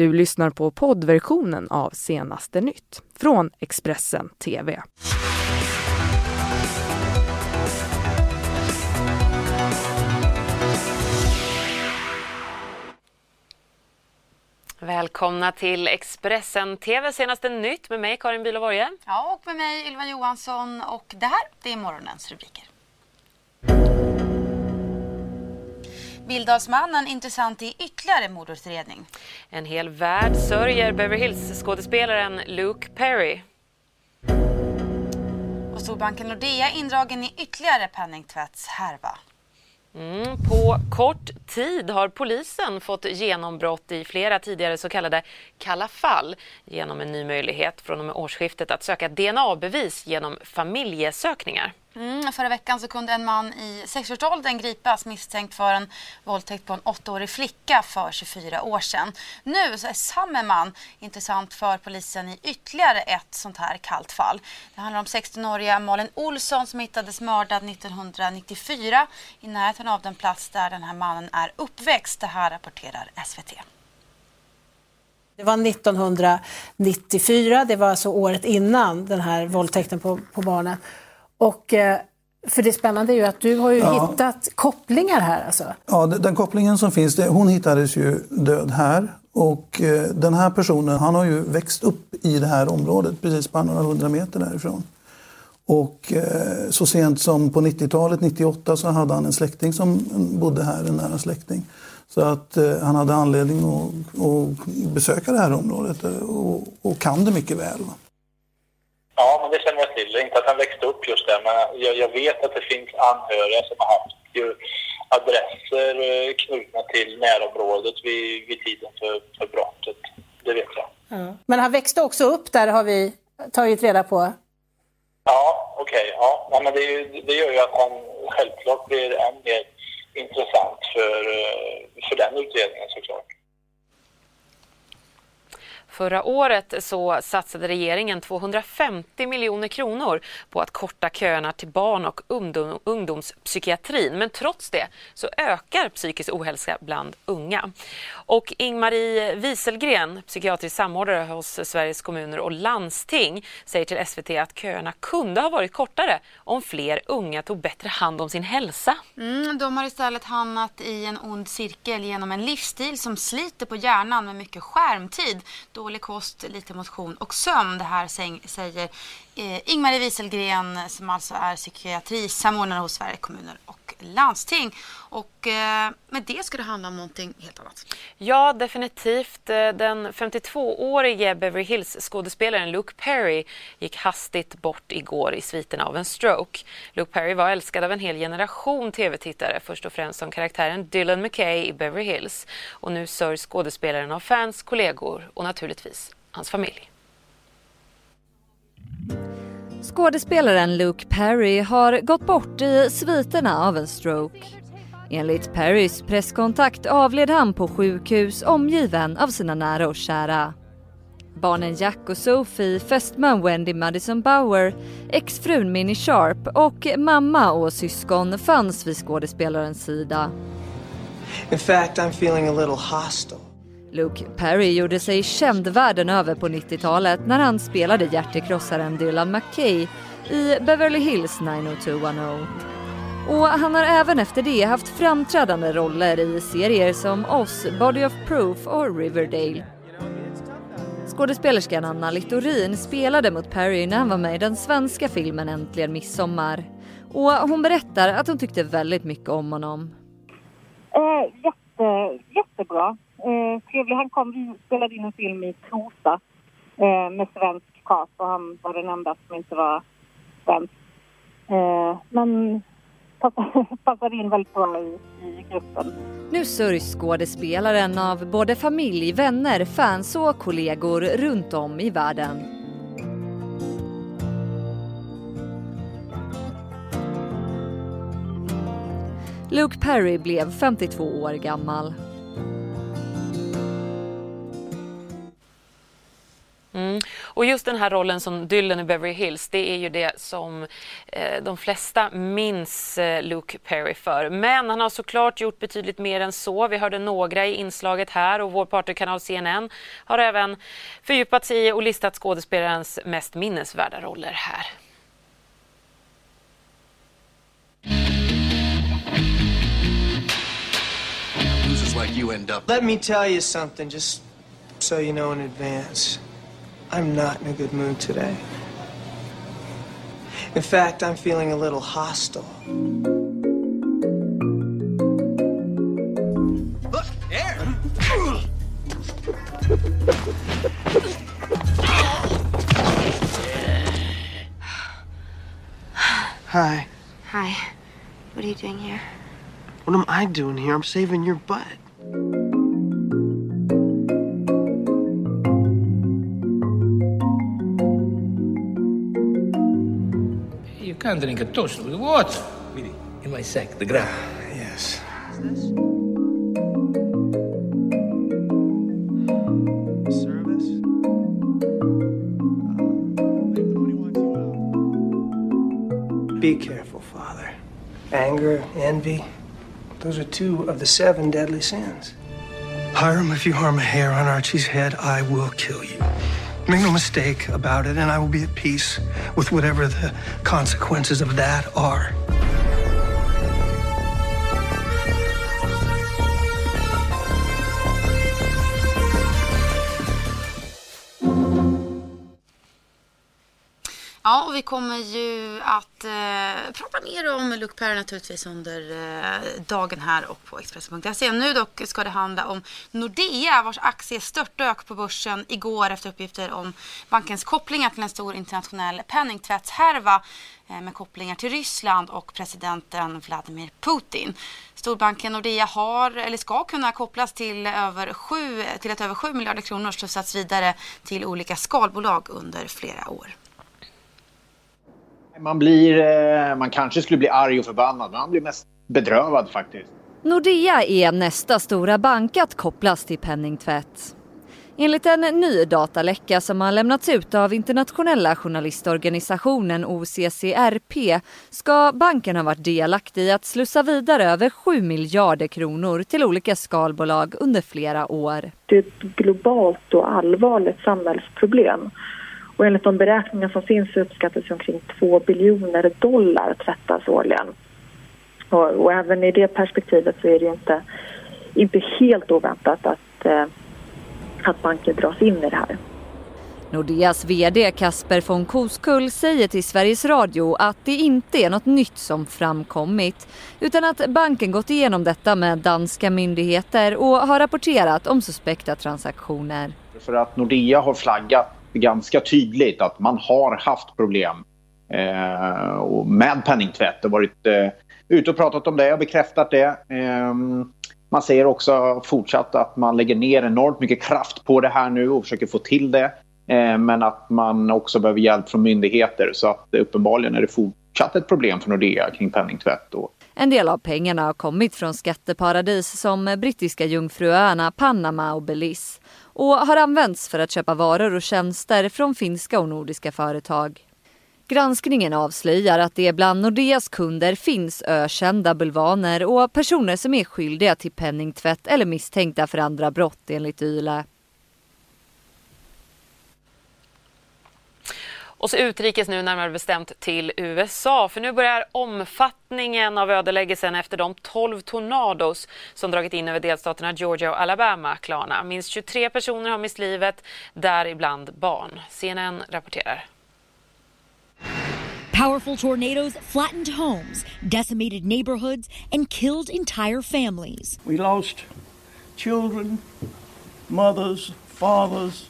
Du lyssnar på poddversionen av Senaste nytt från Expressen TV. Välkomna till Expressen TV senaste nytt med mig Karin Bülow Ja, och med mig Ylva Johansson. Och det här, det är morgonens rubriker. Bildalsmannen intressant i ytterligare mordutredning. En hel värld sörjer Beverly Hills-skådespelaren Luke Perry. Och storbanken Nordea indragen i ytterligare penningtvättshärva. Mm, på kort tid har polisen fått genombrott i flera tidigare så kallade kalla fall genom en ny möjlighet från och med årsskiftet att söka DNA-bevis genom familjesökningar. Mm, förra veckan så kunde en man i sexårsåldern gripas misstänkt för en våldtäkt på en åttaårig flicka för 24 år sedan. Nu så är samme man intressant för polisen i ytterligare ett sånt här kallt fall. Det handlar om 16-åriga Malin Olsson som hittades mördad 1994 i närheten av den plats där den här mannen är uppväxt. Det här rapporterar SVT. Det var 1994, det var alltså året innan den här våldtäkten på, på barnet. Och eh, för det spännande är ju att du har ju ja. hittat kopplingar här alltså. Ja, den kopplingen som finns, hon hittades ju död här. Och eh, den här personen, han har ju växt upp i det här området, precis bara några hundra meter därifrån. Och eh, så sent som på 90-talet, 98, så hade han en släkting som bodde här, en nära släkting. Så att han hade anledning att, att besöka det här området och, och kan det mycket väl. Känner jag till. Inte att han växte upp just där, men jag, jag vet att det finns anhöriga som har haft adresser eh, knutna till närområdet vid, vid tiden för, för brottet. Det vet jag. Ja. Men han växte också upp där, har vi tagit reda på. Ja, okej. Okay, ja. ja. men det, det gör ju att han självklart blir än mer intressant för, eh, för den utredningen såklart. Förra året så satsade regeringen 250 miljoner kronor på att korta köerna till barn och ungdom, ungdomspsykiatrin. Men trots det så ökar psykisk ohälsa bland unga. Och Ingmarie Wieselgren, psykiatrisk samordnare hos Sveriges kommuner och landsting, säger till SVT att köerna kunde ha varit kortare om fler unga tog bättre hand om sin hälsa. Mm, de har istället hamnat i en ond cirkel genom en livsstil som sliter på hjärnan med mycket skärmtid dålig kost, lite motion och sömn. Det här säger eh, Ingmarie Wieselgren som alltså är psykiatrisamordnare hos Sveriges kommuner och landsting. Och eh, med det ska det handla om någonting helt annat. Ja, definitivt. Eh, den 52-årige Beverly Hills-skådespelaren Luke Perry gick hastigt bort igår i sviterna av en stroke. Luke Perry var älskad av en hel generation tv-tittare, först och främst som karaktären Dylan McKay i Beverly Hills. Och nu sörjs skådespelaren av fans, kollegor och naturligtvis hans familj. Skådespelaren Luke Perry har gått bort i sviterna av en stroke. Enligt Perrys presskontakt avled han på sjukhus omgiven av sina nära och kära. Barnen Jack och Sophie, fästman Wendy Madison Bauer, exfrun Minnie Sharp och mamma och syskon fanns vid skådespelarens sida. In fact, I'm feeling a little hostile. Luke Perry gjorde sig känd världen över på 90-talet när han spelade hjärtekrossaren Dylan McKay i Beverly Hills 90210. Och han har även efter det haft framträdande roller i serier som Oz, Body of Proof och Riverdale. Skådespelerskan Anna Littorin spelade mot Perry när han var med i den svenska filmen Äntligen midsommar. Och hon berättar att hon tyckte väldigt mycket om honom. Eh, jätte, jättebra. Eh, trevlig. Han kom, vi spelade in en film i Trosa eh, med svensk cast och han var den enda som inte var svensk. Eh, men passade in väldigt bra i, i gruppen. Nu sörjs skådespelaren av både familj, vänner, fans och kollegor runt om i världen. Luke Perry blev 52 år gammal. Och just den här rollen som Dylan i Beverly Hills, det är ju det som eh, de flesta minns eh, Luke Perry för. Men han har såklart gjort betydligt mer än så. Vi hörde några i inslaget här och vår partnerkanal CNN har även fördjupat sig i och listat skådespelarens mest minnesvärda roller här. like you end up. Let me tell you something, just so you know in advance. I'm not in a good mood today. In fact, I'm feeling a little hostile. Look, Aaron! Hi. Hi. What are you doing here? What am I doing here? I'm saving your butt. Can't drink a toast with water. Vedi, in my sack, the grab. Yes. Be careful, Father. Anger, envy, those are two of the seven deadly sins. Hiram, if you harm a hair on Archie's head, I will kill you. Make no mistake about it, and I will be at peace with whatever the consequences of that are. Ja, och vi kommer ju att eh, prata mer om Luke Perry naturligtvis under eh, dagen här och på Expressen.se. Nu dock ska det handla om Nordea vars aktie störtdök på börsen igår efter uppgifter om bankens kopplingar till en stor internationell penningtvättshärva eh, med kopplingar till Ryssland och presidenten Vladimir Putin. Storbanken Nordea har, eller ska kunna kopplas till, över 7, till att över 7 miljarder kronor slussats vidare till olika skalbolag under flera år. Man blir, eh, man kanske skulle bli arg och förbannad, men man blir mest bedrövad faktiskt. Nordea är nästa stora bank att kopplas till penningtvätt. Enligt en ny dataläcka som har lämnats ut av internationella journalistorganisationen OCCRP ska banken ha varit delaktig i att slussa vidare över 7 miljarder kronor till olika skalbolag under flera år. Det är ett globalt och allvarligt samhällsproblem. Och enligt de beräkningar som finns uppskattas omkring 2 biljoner dollar tvättas årligen. Och, och, även i det perspektivet så är det inte, inte helt oväntat att, eh, att banker dras in i det här. Nordeas VD Kasper von Koskull säger till Sveriges Radio att det inte är något nytt som framkommit utan att banken gått igenom detta med danska myndigheter och har rapporterat om suspekta transaktioner. För att Nordea har flaggat ganska tydligt att man har haft problem eh, med penningtvätt och varit eh, ute och pratat om det och bekräftat det. Eh, man säger också fortsatt att man lägger ner enormt mycket kraft på det här nu och försöker få till det. Eh, men att man också behöver hjälp från myndigheter så att uppenbarligen är det fortsatt ett problem för Nordea kring penningtvätt. Och en del av pengarna har kommit från skatteparadis som brittiska Jungfruöarna, Panama och Belize och har använts för att köpa varor och tjänster från finska och nordiska företag. Granskningen avslöjar att det bland Nordeas kunder finns ökända bulvaner och personer som är skyldiga till penningtvätt eller misstänkta för andra brott enligt YLE. Och så utrikes nu närmare bestämt till USA för nu börjar omfattningen av ödeläggelsen efter de 12 tornados som dragit in över delstaterna Georgia och Alabama klarna. Minst 23 personer har mist livet, däribland barn. CNN rapporterar. Powerful tornadoes flattened homes, decimated neighborhoods and killed entire families. We lost children, mothers, fathers,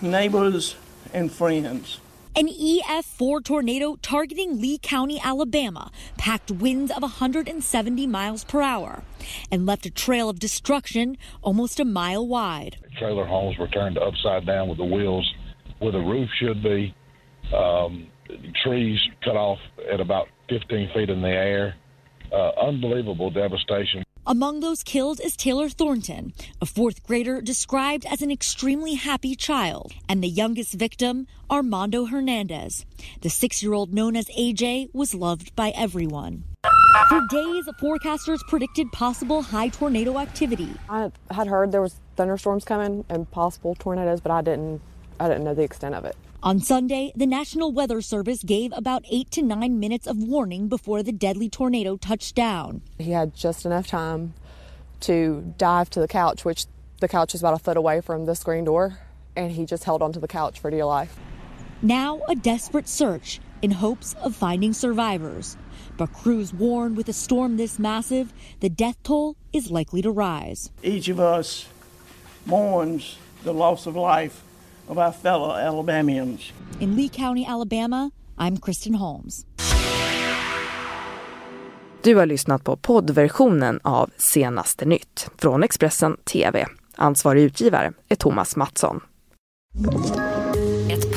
neighbors and friends. An EF4 tornado targeting Lee County, Alabama, packed winds of 170 miles per hour and left a trail of destruction almost a mile wide. Trailer homes were turned upside down with the wheels where the roof should be. Um, trees cut off at about 15 feet in the air. Uh, unbelievable devastation. Among those killed is Taylor Thornton, a fourth grader described as an extremely happy child, and the youngest victim, Armando Hernandez. The six year old known as AJ was loved by everyone. For days, forecasters predicted possible high tornado activity. I had heard there was thunderstorms coming and possible tornadoes, but I didn't I didn't know the extent of it. On Sunday, the National Weather Service gave about eight to nine minutes of warning before the deadly tornado touched down. He had just enough time to dive to the couch, which the couch is about a foot away from the screen door, and he just held onto the couch for dear life. Now, a desperate search in hopes of finding survivors. But crews warn with a storm this massive, the death toll is likely to rise. Each of us mourns the loss of life of our fellow Alabamians. In Lee County, Alabama, I'm Kristen Holmes. Du har lyssnat på poddversionen av Senaste nytt från Expressen TV. Ansvarig utgivare är Thomas Mattsson.